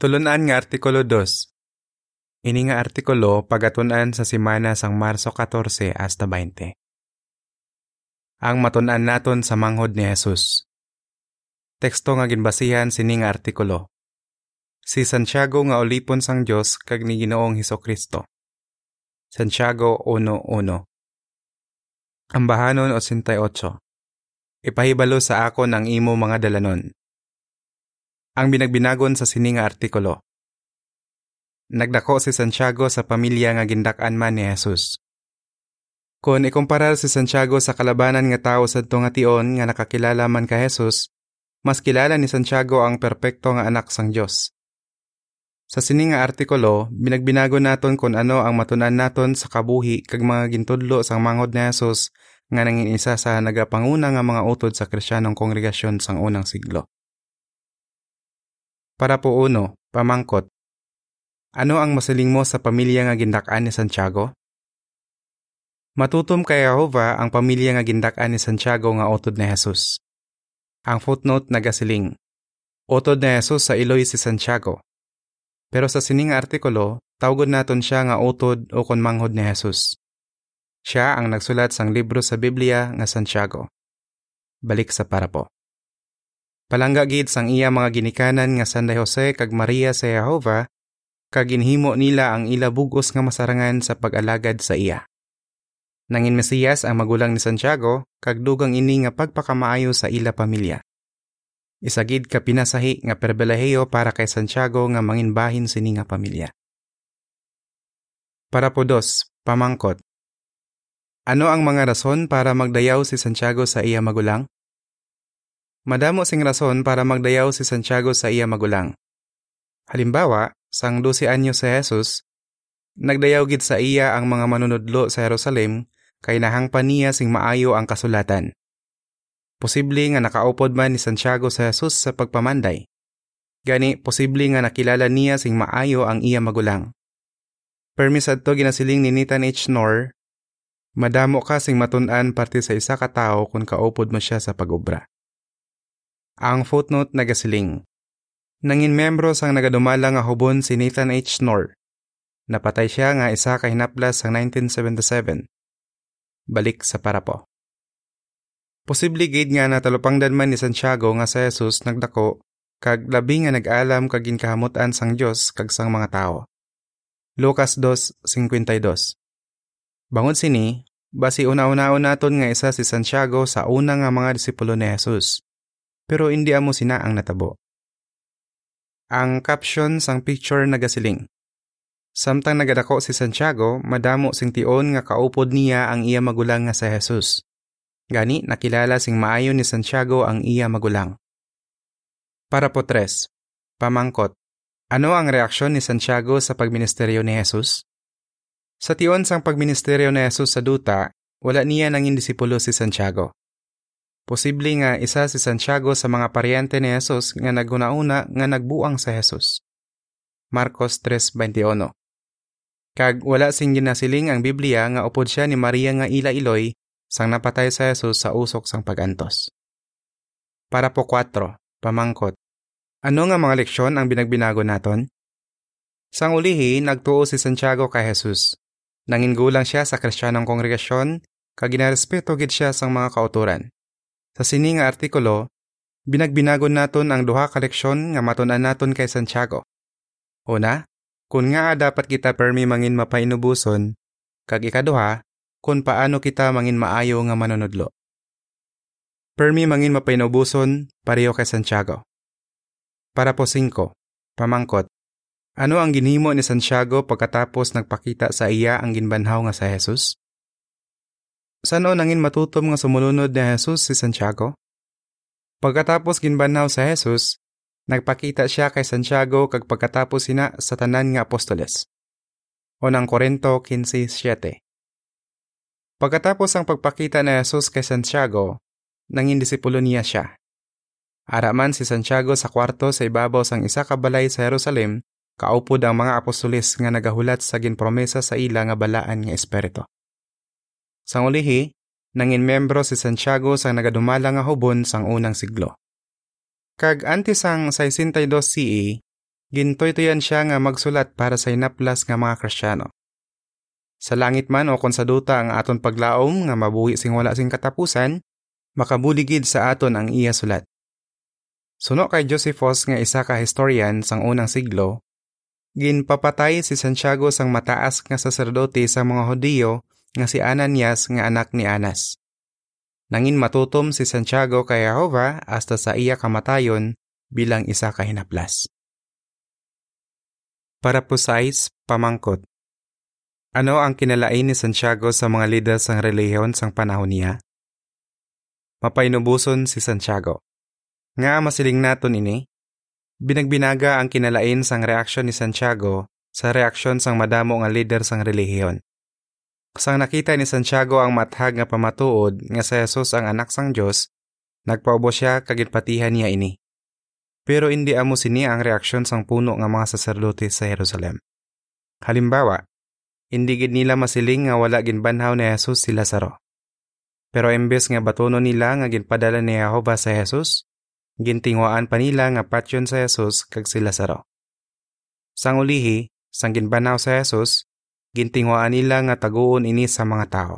Tulunan nga Artikulo 2. Ini nga artikulo pagatunan sa simana sang Marso 14 hasta 20. Ang matunan naton sa manghod ni Jesus. Teksto nga ginbasihan sini nga artikulo. Si Santiago nga ulipon sang Dios kag ni Ginoong Heso Kristo. Santiago 1:1. Ang bahanon 88. Ipahibalo sa akon ang imo mga dalanon ang binagbinagon sa sininga artikulo. Nagdako si Santiago sa pamilya nga gindak-an man ni Jesus. Kung ikumparar si Santiago sa kalabanan nga tao sa nga tion nga nakakilala man ka Jesus, mas kilala ni Santiago ang perpekto nga anak sang Dios. Sa sininga artikulo, binagbinago naton kung ano ang matunan naton sa kabuhi kag mga gintudlo sang mangod ni Jesus nga nangin isa sa nagapanguna nga mga utod sa Kristiyanong kongregasyon sang unang siglo. Para po uno, pamangkot. Ano ang masiling mo sa pamilya nga gindakan ni Santiago? Matutom kay Jehovah ang pamilya nga gindakan ni Santiago nga utod ni Jesus. Ang footnote nagasiling. Utod ni Jesus sa iloy si Santiago. Pero sa sining artikulo, tawgod naton siya nga utod o kon manghod ni Jesus. Siya ang nagsulat sang libro sa Biblia nga Santiago. Balik sa para po. Palangga gid sang iya mga ginikanan nga Sanday Jose kag Maria sa Jehova, kag ginhimo nila ang ila bugos nga masarangan sa pag-alagad sa iya. Nangin Mesiyas ang magulang ni Santiago, kag dugang ini nga pagpakamaayo sa ila pamilya. Isagid ka pinasahi nga perbelaheyo para kay Santiago nga manginbahin sini nga pamilya. Para po dos, pamangkot. Ano ang mga rason para magdayaw si Santiago sa iya magulang? Madamo sing rason para magdayaw si Santiago sa iya magulang. Halimbawa, sang 12 anyo si Jesus, nagdayaw gid sa iya ang mga manunodlo sa Jerusalem kay nahangpan niya sing maayo ang kasulatan. Posible nga nakaupod man ni Santiago sa Jesus sa pagpamanday. Gani, posible nga nakilala niya sing maayo ang iya magulang. Permis adto ginasiling ni Nathan H. Knorr, madamo ka sing matun-an parte sa isa ka tawo kung kaupod mo siya sa pagobra. Ang footnote nagasiling. Nangin membro sang nagadumala nga hubon si Nathan H. Knorr. Napatay siya nga isa ka hinaplas sang 1977. Balik sa para po. Posible gid nga natalupangdan man ni Santiago nga sa Jesus nagdako kag labi nga nag-alam kag ginkahamutan sang Dios kag sang mga tao. Lucas 2:52. Bangod sini, basi una-unaon naton nga isa si Santiago sa una nga mga disipulo ni Jesus pero hindi amo sina ang natabo. Ang caption sang picture nagasiling. Samtang nagadako si Santiago, madamo sing tion nga kaupod niya ang iya magulang nga sa Jesus. Gani nakilala sing maayo ni Santiago ang iya magulang. Para po tres, pamangkot. Ano ang reaksyon ni Santiago sa pagministeryo ni Jesus? Sa tion sang pagministeryo ni Jesus sa duta, wala niya nanging disipulo si Santiago. Posible nga isa si Santiago sa mga paryente ni Jesus nga naguna-una nga nagbuang sa Jesus. Marcos 3.21 Kag wala sing ginasiling ang Biblia nga upod siya ni Maria nga ila iloy sang napatay sa Jesus sa usok sang pagantos. Para po 4, pamangkot. Ano nga mga leksyon ang binagbinago naton? Sang ulihi, nagtuo si Santiago kay Jesus. Nangingulang siya sa kristyanong kongregasyon, kag ginarespeto gid siya sang mga kauturan. Sa sini nga artikulo, binagbinagon naton ang duha ka leksyon nga matunan naton kay Santiago. Una, kung nga dapat kita permi mangin mapainubuson, kag ikaduha, kung paano kita mangin maayo nga manunodlo. Permi mangin mapainubuson, pareho kay Santiago. Para po 5, pamangkot. Ano ang ginhimo ni Santiago pagkatapos nagpakita sa iya ang ginbanhaw nga sa Jesus? Sano nangin matutom nga sumunod ni Jesus si Santiago? Pagkatapos ginbanhaw sa Jesus, nagpakita siya kay Santiago kag pagkatapos sina sa tanan nga apostoles. Unang Korinto 15.7 Pagkatapos ang pagpakita ni Jesus kay Santiago, nangin disipulo niya siya. Araman si Santiago sa kwarto sa ibabaw sang isa ka balay sa Jerusalem, kaupod ang mga apostoles nga nagahulat sa ginpromesa sa ila nga balaan nga espiritu. Sang ulihi, nangin membro si Santiago sa nagadumala nga hubon sang unang siglo. Kag anti sang 62 CE, Gintoy-toyan siya nga magsulat para sa inaplas nga mga Kristiyano. Sa langit man o kung sa duta ang aton paglaom nga mabuhi sing wala sing katapusan, makabuligid sa aton ang iya sulat. Suno kay Josephus nga isa ka historian sang unang siglo, ginpapatay si Santiago sang mataas nga saserdote sa mga Hudiyo nga si Ananias nga anak ni Anas. Nangin matutom si Santiago kay Jehova hasta sa iya kamatayon bilang isa ka hinaplas. Para po size, pamangkot. Ano ang kinalain ni Santiago sa mga lider sang relihiyon sang panahon niya? Mapainubuson si Santiago. Nga masiling naton ini, binagbinaga ang kinalain sang reaksyon ni Santiago sa reaksyon sang madamo nga lider sang relihiyon. Sang nakita ni Santiago ang mathag nga pamatuod nga sa Jesus ang anak sang Dios, nagpaubo siya kagitpatihan niya ini. Pero hindi amo sini ang reaksyon sang puno nga mga saserdote sa Jerusalem. Halimbawa, hindi gid nila masiling nga wala ginbanhaw ni Jesus si Lazaro. Pero embes nga batono nila nga ginpadala ni Jehova sa Jesus, gintingwaan pa nila nga patyon sa Jesus kag si Lazaro. Sang ulihi, sang ginbanhaw sa Jesus, gintingwaan nila nga taguon ini sa mga tao.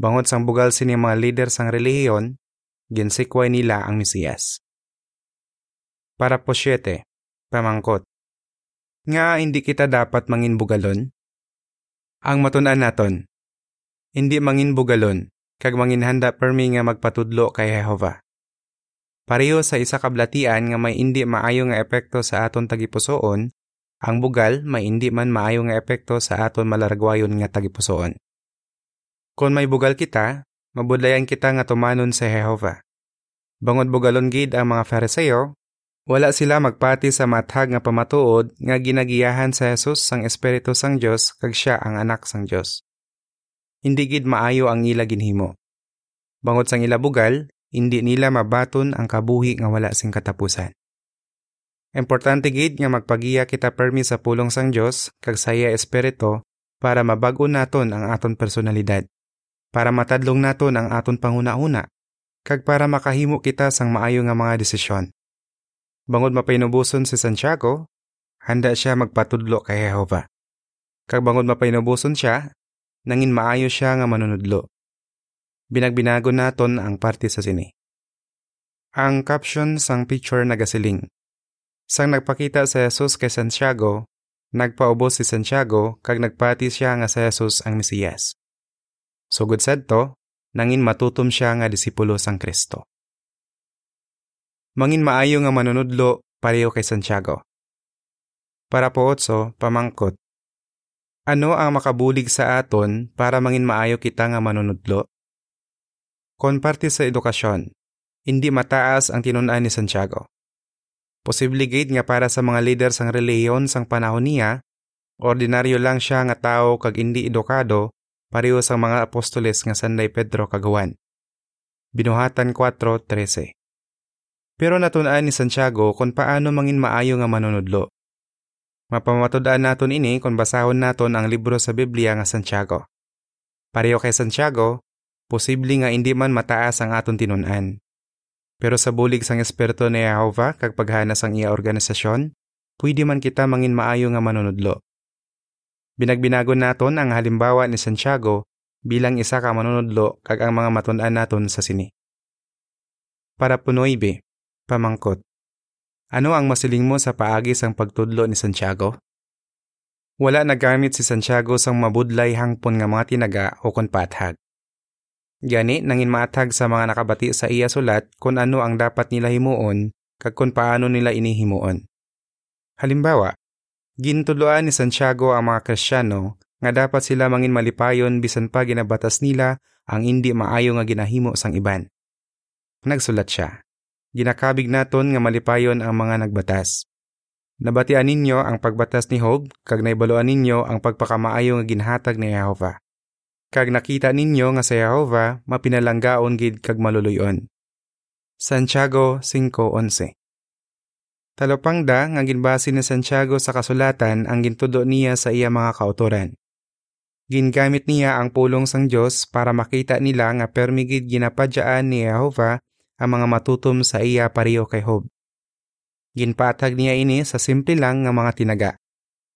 Bangod sang bugal sini mga leader sang relihiyon, ginsikway nila ang Mesiyas. Para po siyete, pamangkot. Nga hindi kita dapat mangin bugalon? Ang matunan naton, hindi mangin bugalon, kag mangin handa permi nga magpatudlo kay Jehova. Pareho sa isa kablatian nga may hindi maayo nga epekto sa aton tagipusoon, ang bugal may hindi man maayo nga epekto sa aton malaragwayon nga tagipusoon. Kung may bugal kita, mabudlayan kita nga tumanon sa Jehova. Bangod bugalon gid ang mga Fariseo, wala sila magpati sa mathag nga pamatuod nga ginagiyahan sa Jesus sang Espiritu sang Dios kag siya ang anak sang Dios. Hindi gid maayo ang ila ginhimo. Bangod sang ila bugal, hindi nila mabaton ang kabuhi nga wala sing katapusan. Importante gid nga magpagiya kita permi sa pulong sang Dios kag saya Espiritu para mabag-o naton ang aton personalidad, para matadlong naton ang aton panguna-una, kag para makahimo kita sang maayo nga mga desisyon. Bangod mapainubuson si Santiago, handa siya magpatudlo kay Jehova. Kag bangod mapainubuson siya, nangin maayo siya nga manunudlo. Binagbinago naton ang parte sa sini. Ang caption sang picture nagasiling. Sang nagpakita sa Jesus kay Santiago, nagpaubos si Santiago kag nagpati siya nga sa Jesus ang Mesiyas. Sugod sadto, nangin matutom siya nga disipulo sang Kristo mangin maayo nga manunudlo pareho kay Santiago. Para po otso, pamangkot. Ano ang makabulig sa aton para mangin maayo kita nga manunudlo? Kon parte sa edukasyon, hindi mataas ang tinunan ni Santiago. Posible gate nga para sa mga leader sang reliyon sang panahon niya, ordinaryo lang siya nga tao kag hindi edukado pareho sa mga apostoles nga sanday Pedro kagawan. Binuhatan 4.13 pero natunaan ni Santiago kung paano mangin maayo nga manunudlo. Mapamatudaan naton ini kung basahon naton ang libro sa Biblia nga Santiago. Pareho kay Santiago, posible nga hindi man mataas ang aton tinunan. Pero sa bulig sang Espiritu ni Jehova kag paghana sang iya organisasyon, pwede man kita mangin maayo nga manunudlo. Binagbinago naton ang halimbawa ni Santiago bilang isa ka manunudlo kag ang mga matun-an naton sa sini. Para punoy be, Pamangkot. Ano ang masiling mo sa paagi sang pagtudlo ni Santiago? Wala nagamit si Santiago sang mabudlay hangpon nga mga tinaga o kon pathag. Gani nangin maathag sa mga nakabati sa iya sulat kung ano ang dapat nila himuon kag kung paano nila inihimuon. Halimbawa, gintudloan ni Santiago ang mga Kristiyano nga dapat sila mangin malipayon bisan pa ginabatas nila ang hindi maayo nga ginahimo sang iban. Nagsulat siya ginakabig naton nga malipayon ang mga nagbatas. Nabatian ninyo ang pagbatas ni Job, kag naibaloan ninyo ang pagpakamaayo nga ginhatag ni Jehova. Kag nakita ninyo nga sa Jehova mapinalanggaon gid kag maluluyon. Santiago 5.11 Talopangda nga ginbase ni Santiago sa kasulatan ang gintudo niya sa iya mga kautoran. Gingamit niya ang pulong sang Dios para makita nila nga permigid ginapadyaan ni Jehova ang mga matutom sa iya pareho kay Hob. Ginpatag niya ini sa simple lang nga mga tinaga.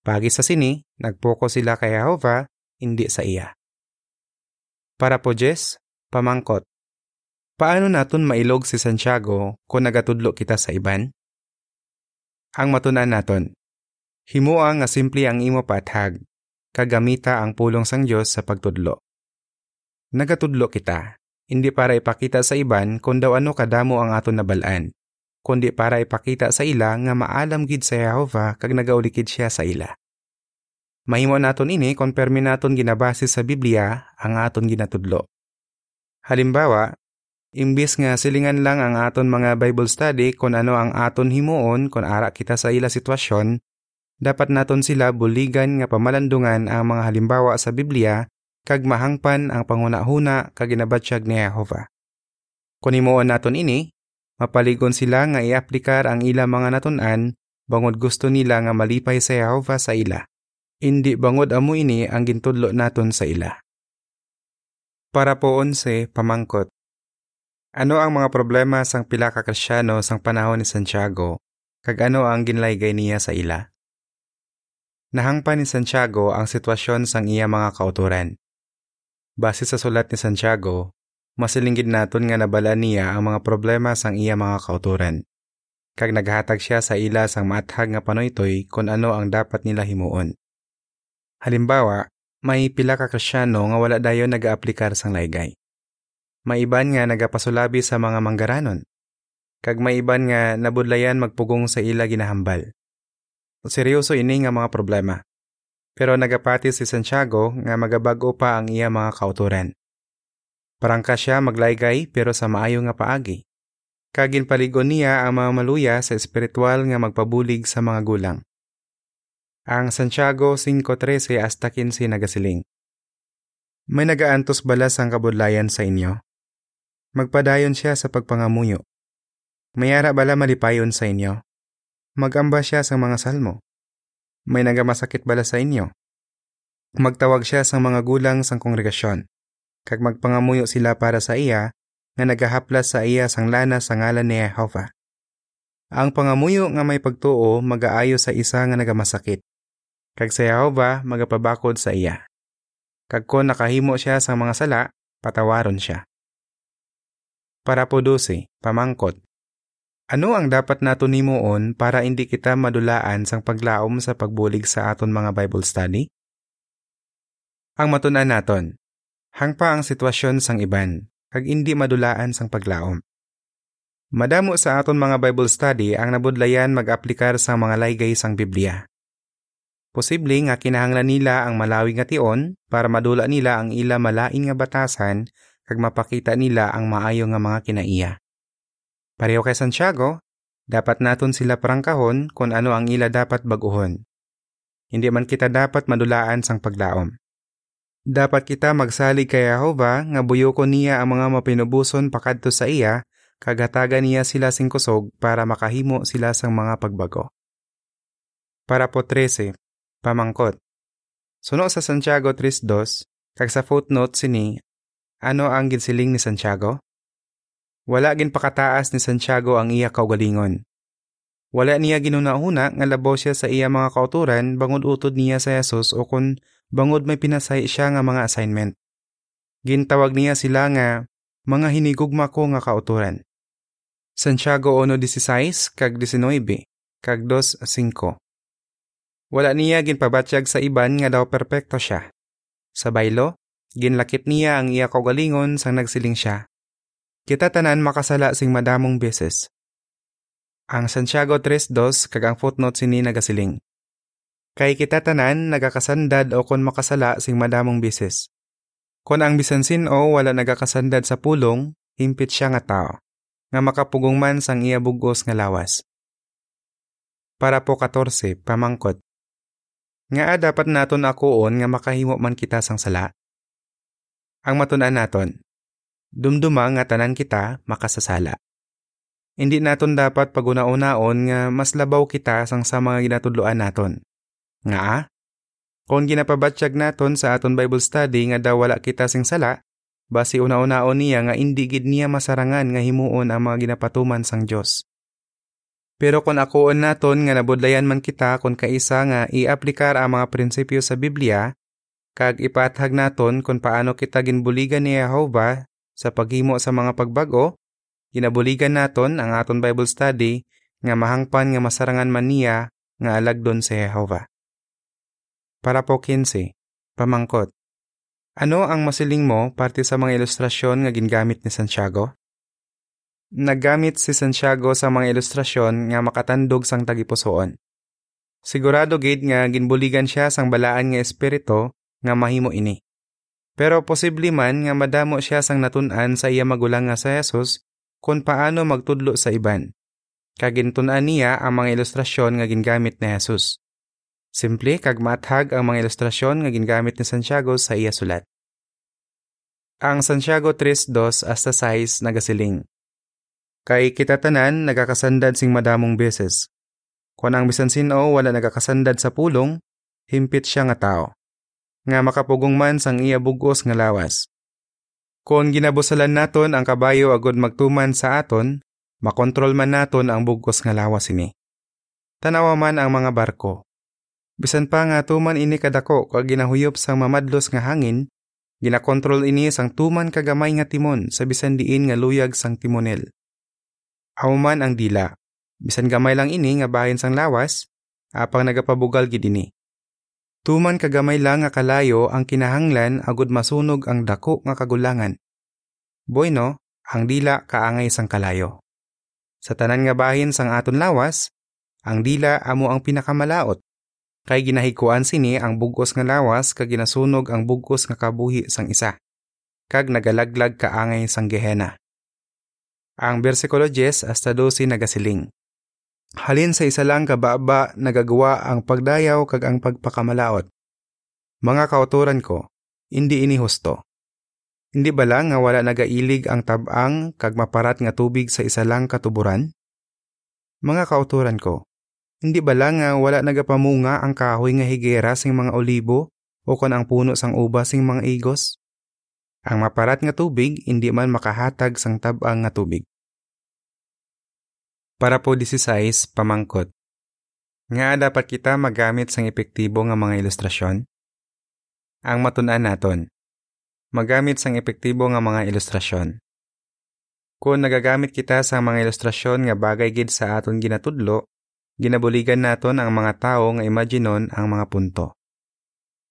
Pagi sa sini, nagpoko sila kay Jehovah, hindi sa iya. Para po Jess, pamangkot. Paano naton mailog si Santiago kung nagatudlo kita sa iban? Ang matunan naton. Himuang nga simple ang imo pathag, kagamita ang pulong sang Dios sa pagtudlo. Nagatudlo kita, hindi para ipakita sa iban kung daw ano kadamo ang aton nabalaan, kundi para ipakita sa ila nga maalam gid sa Jehova kag nagaulikid siya sa ila. Mahimo naton ini kung permi naton ginabase sa Biblia ang aton ginatudlo. Halimbawa, imbis nga silingan lang ang aton mga Bible study kung ano ang aton himuon kung ara kita sa ila sitwasyon, dapat naton sila buligan nga pamalandungan ang mga halimbawa sa Biblia kag mahangpan ang panguna-huna kag ginabatsyag ni Jehova. Kung himuon naton ini, Mapaligon sila nga iaplikar ang ila mga natun-an bangod gusto nila nga malipay sa Yehova sa ila. Indi bangod amo ini ang gintudlo naton sa ila. Para po onse, pamangkot. Ano ang mga problema sang pila ka Krisyano sang panahon ni Santiago kag ano ang ginlaygay niya sa ila? Nahangpa ni Santiago ang sitwasyon sang iya mga kauturan. Base sa sulat ni Santiago, Masilinggid naton nga nabala niya ang mga problema sang iya mga kauturan. Kag naghatag siya sa ila sang maathag nga panoytoy kung ano ang dapat nila himuon. Halimbawa, may pila ka krisyano nga wala dayon nagaaplikar sang laygay. May iban nga nagapasulabi sa mga manggaranon. Kag may iban nga nabudlayan magpugong sa ila ginahambal. Seryoso ini nga mga problema. Pero nagapati si Santiago nga magabago pa ang iya mga kauturan. Parangka siya maglaygay pero sa maayo nga paagi. Kagin paligon niya ang mga maluya sa espiritual nga magpabulig sa mga gulang. Ang Santiago 5.13 hasta 15 nagasiling. May nagaantos balas ang kabudlayan sa inyo. Magpadayon siya sa pagpangamuyo. Mayara bala malipayon sa inyo. Magamba siya sa mga salmo. May nagamasakit bala sa inyo. Magtawag siya sa mga gulang sang kongregasyon kag magpangamuyo sila para sa iya, nga nagahaplas sa iya sang lana sa ngalan ni Jehovah. Ang pangamuyo nga may pagtuo magaayo sa isa nga nagamasakit. Kag sa Jehovah magapabakod sa iya. Kag kon nakahimo siya sa mga sala, patawaron siya. Para po 12, pamangkot. Ano ang dapat nato nimuon para hindi kita madulaan sang paglaom sa pagbulig sa aton mga Bible study? Ang matunan naton, hangpa ang sitwasyon sang iban, kag indi madulaan sang paglaom. Madamo sa aton mga Bible study ang nabudlayan mag-aplikar sa mga laygay sang Biblia. Posible nga kinahanglan nila ang malawi nga tion para madula nila ang ila malain nga batasan kag mapakita nila ang maayo nga mga kinaiya. Pareho kay Santiago, dapat naton sila prangkahon kung ano ang ila dapat baguhon. Hindi man kita dapat madulaan sang paglaom. Dapat kita magsalig kay Jehova nga buyoko niya ang mga mapinubuson pakadto sa iya kagataga niya sila sing kusog para makahimo sila sang mga pagbago. Para po 13, pamangkot. Suno sa Santiago 3.2, kag sa footnote sini, ano ang ginsiling ni Santiago? Wala gin pakataas ni Santiago ang iya kaugalingon. Wala niya ginunahuna nga labaw siya sa iya mga kauturan bangod utod niya sa Yesus o kun bangod may pinasay siya nga mga assignment. Gintawag niya sila nga mga hinigugma ko nga kauturan. Santiago 1.16 kag 19 kag 2.5 Wala niya ginpabatsyag sa iban nga daw perpekto siya. Sa baylo, ginlakip niya ang iya kaugalingon sang nagsiling siya. Kita tanan makasala sing madamong beses. Ang Santiago 3.2 kag ang footnote sini nagasiling. Kay kita tanan nagakasandad o kon makasala sing madamong bises. Kon ang bisansin o wala nagakasandad sa pulong, himpit siya nga tao, nga makapugong man sang iya bugos nga lawas. Para po 14, pamangkot. Nga dapat naton akoon nga makahimo man kita sang sala. Ang matunan naton, dumduma nga tanan kita makasasala. Hindi naton dapat paguna-unaon nga mas labaw kita sang sa mga ginatudloan naton nga, kung ginapabatsyag naton sa aton Bible study nga daw wala kita sing sala, basi una-unaon niya nga indigid niya masarangan nga himuon ang mga ginapatuman sang Dios. Pero kung akoon naton nga nabudlayan man kita kung kaisa nga i-aplikar ang mga prinsipyo sa Biblia, kag ipathag naton kung paano kita ginbuligan ni Jehovah sa paghimo sa mga pagbago, ginabuligan naton ang aton Bible study nga mahangpan nga masarangan man niya nga alagdon si Jehovah. Para po 15, pamangkot. Ano ang masiling mo parte sa mga ilustrasyon nga gingamit ni Santiago? Naggamit si Santiago sa mga ilustrasyon nga makatandog sang tagipusoon. Sigurado gid nga ginbuligan siya sang balaan nga espiritu nga mahimo ini. Pero posible man nga madamo siya sang natun-an sa iya magulang nga sa Jesus kung paano magtudlo sa iban. Kagintun-an niya ang mga ilustrasyon nga gingamit ni Jesus. Simple kag mathag ang mga ilustrasyon nga gingamit ni Santiago sa iya sulat. Ang Santiago 3.2 hasta 6 nagasiling. Kay kita tanan nagakasandad sing madamong beses. Kung ang bisan sino wala nagakasandad sa pulong, himpit siya nga tao. Nga makapugong man sang iya bugos nga lawas. Kung ginabusalan naton ang kabayo agod magtuman sa aton, makontrol man naton ang bugos nga lawas ini. Tanawa man ang mga barko. Bisan pa nga tuman ini kadako kag ginahuyop sang mamadlos nga hangin, ginakontrol ini sang tuman kagamay nga timon sa bisan diin nga luyag sang timonel. Auman ang dila. Bisan gamay lang ini nga bahin sang lawas, apang nagapabugal gid ini. Tuman kagamay lang nga kalayo ang kinahanglan agud masunog ang dako nga kagulangan. Bueno, ang dila kaangay sang kalayo. Sa tanan nga bahin sang aton lawas, ang dila amo ang pinakamalaot. Kay ginahikuan sini ang bugos nga lawas kag ginasunog ang bugos nga kabuhi sang isa. Kag nagalaglag kaangay sang gehena. Ang bersikulo 10 hasta 12 nagasiling. Halin sa isa lang kababa nagagawa ang pagdayaw kag ang pagpakamalaot. Mga kauturan ko, hindi ini husto. Hindi ba lang nga wala nagailig ang tabang kag maparat nga tubig sa isa lang katuburan? Mga kauturan ko, hindi ba lang nga wala nagapamunga ang kahoy nga higera sing mga olibo o kon ang puno sang ubas sing mga igos? Ang maparat nga tubig hindi man makahatag sang tabang nga tubig. Para po 16, pamangkot. Nga dapat kita magamit sang epektibo nga mga ilustrasyon? Ang matunan naton. Magamit sang epektibo nga mga ilustrasyon. Kung nagagamit kita sa mga ilustrasyon nga bagay gid sa aton ginatudlo, ginabuligan naton ang mga tao nga imaginon ang mga punto.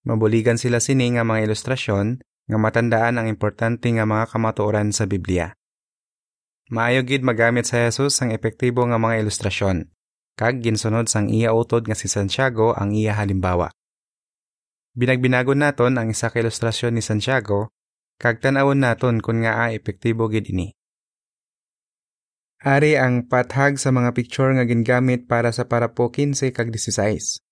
Mabuligan sila sini nga mga ilustrasyon nga matandaan ang importante nga mga kamatuoran sa Biblia. Maayo gid magamit sa Jesus ang epektibo nga mga ilustrasyon, kag ginsunod sang iya utod nga si Santiago ang iya halimbawa. Binagbinagon naton ang isa ka ilustrasyon ni Santiago, kag tan-awon naton kun nga a epektibo gid ini. Ari ang pathag sa mga picture nga gingamit para sa parapo 15 kag 16.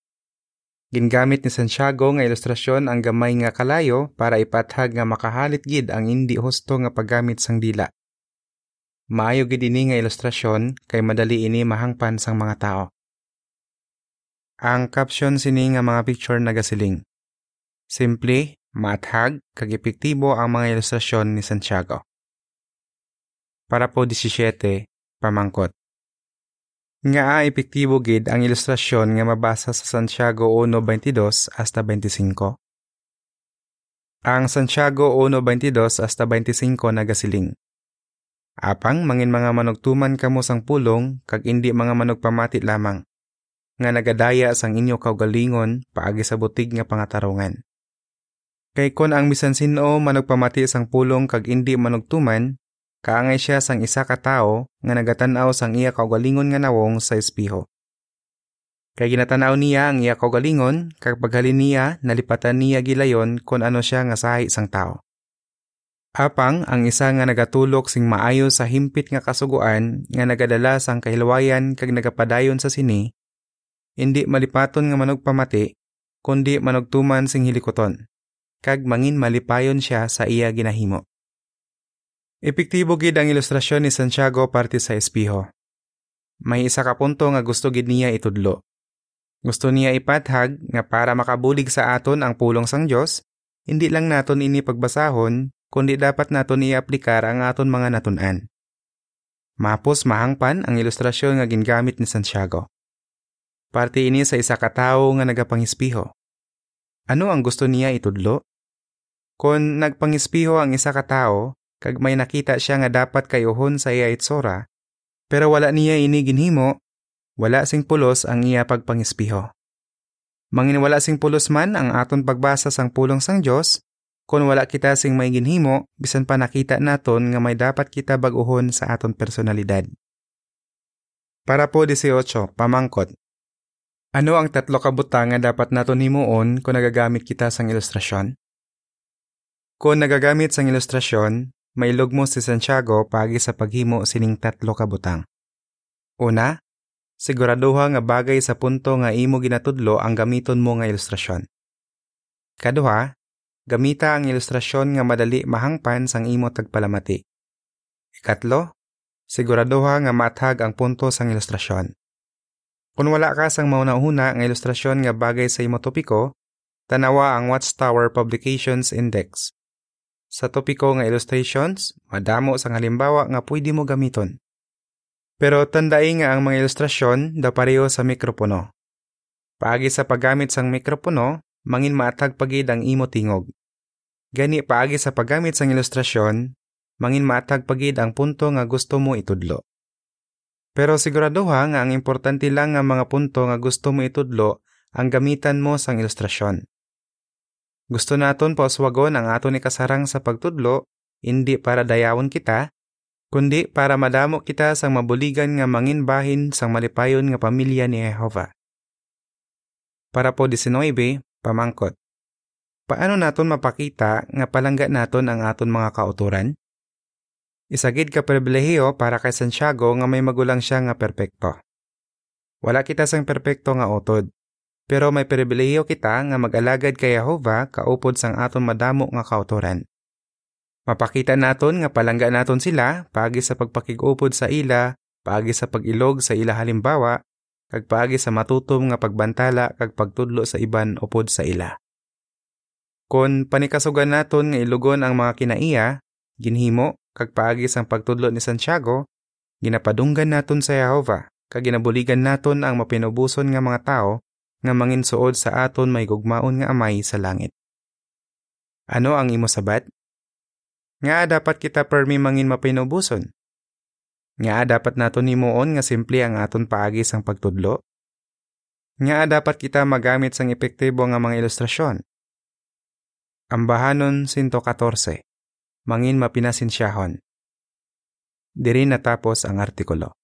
Gingamit ni Santiago nga ilustrasyon ang gamay nga kalayo para ipathag nga makahalit gid ang hindi husto nga paggamit sang dila. Maayo gid ini nga ilustrasyon kay madali ini mahangpan sang mga tao. Ang caption sini nga mga picture nagasiling. Simple, mathag, kag epektibo ang mga ilustrasyon ni Santiago. Para po 17, pamangkot. Nga epektibo gid ang ilustrasyon nga mabasa sa Santiago 1:22 hasta 25. Ang Santiago 1:22 hasta 25 nagasiling. Apang mangin mga manugtuman kamo sang pulong kag indi mga manugpamati lamang nga nagadaya sang inyo kaugalingon paagi sa butig nga pangatarungan. Kay kon ang bisan sino manugpamati sang pulong kag indi manugtuman kaangay siya sang isa ka tawo nga nagatanaw sang iya kaugalingon nga nawong sa espiho. Kay ginatanaw niya ang iya kaugalingon kag paghalin niya nalipatan niya gilayon kon ano siya nga sahi sang tao. Apang ang isa nga nagatulok sing maayo sa himpit nga kasuguan nga nagadala sang kahilwayan kag nagapadayon sa sini, hindi malipaton nga manugpamati, kundi manugtuman sing hilikoton, kag mangin malipayon siya sa iya ginahimo. Epektibo gid ang ilustrasyon ni Santiago parte sa espiho. May isa ka punto nga gusto gid niya itudlo. Gusto niya ipathag nga para makabulig sa aton ang pulong sang Dios, hindi lang naton ini pagbasahon, kundi dapat naton i-aplikar ang aton mga natunan. Mapos mahangpan ang ilustrasyon nga gingamit ni Santiago. Parte ini sa isa ka tawo nga nagapangispiho. Ano ang gusto niya itudlo? Kung nagpangispiho ang isa ka tawo, kag may nakita siya nga dapat kayuhon sa iya itsura, pero wala niya ini ginhimo, wala sing pulos ang iya pagpangispiho. Mangin wala sing pulos man ang aton pagbasa sang pulong sang Dios, kung wala kita sing may ginhimo, bisan pa nakita naton nga may dapat kita baguhon sa aton personalidad. Para po 18, pamangkot. Ano ang tatlo ka butang nga dapat naton himuon kung nagagamit kita sang ilustrasyon? Kung nagagamit sang ilustrasyon, may lugmo si Santiago pagi sa paghimo sining tatlo ka butang. Una, siguraduha nga bagay sa punto nga imo ginatudlo ang gamiton mo nga ilustrasyon. Kaduha, Gamita ang ilustrasyon nga madali mahangpan sang imo tagpalamati. Ikatlo, siguraduha nga matag ang punto sang ilustrasyon. Kung wala ka sang mauna-una nga ilustrasyon nga bagay sa imo topiko, tanawa ang Watchtower Publications Index. Sa topiko nga illustrations, madamo sang halimbawa nga pwede mo gamiton. Pero tandai nga ang mga ilustrasyon da pareho sa mikropono. Paagi sa paggamit sang mikropono, mangin maatag pagid ang imo tingog. Gani paagi sa paggamit sang ilustrasyon, mangin maatag pagid ang punto nga gusto mo itudlo. Pero siguraduha nga ang importante lang nga mga punto nga gusto mo itudlo ang gamitan mo sang ilustrasyon. Gusto naton pauswagon ang aton ikasarang sa pagtudlo, hindi para dayawon kita, kundi para madamo kita sang mabuligan nga mangin bahin sang malipayon nga pamilya ni Jehova. Para po 19, Pamangkot. Paano naton mapakita nga palangga naton ang aton mga kauturan? Isagid ka pribilehiyo para kay Santiago nga may magulang siya nga perpekto. Wala kita sang perpekto nga utod, pero may pribilehiyo kita nga mag-alagad kay Jehova kaupod sang aton madamo nga kauturan. Mapakita naton nga palangga naton sila paagi sa pagpakigupod sa ila, paagi sa pagilog sa ila halimbawa, kag paagi sa matutom nga pagbantala kag pagtudlo sa iban upod sa ila. Kon panikasugan naton nga ilugon ang mga kinaiya, ginhimo kag paagi sang pagtudlo ni Santiago, ginapadunggan naton sa Jehova kag ginabuligan naton ang mapinubuson nga mga tao nga manginsuod sa aton may gugmaon nga amay sa langit. Ano ang imo sabat? Nga dapat kita permi mangin mapinubuson? Nga dapat naton himuon nga simple ang aton paagi sang pagtudlo? Nga dapat kita magamit sang epektibo nga mga ilustrasyon? Ambahanon 114. Mangin mapinasinsyahon. Diri natapos ang artikulo.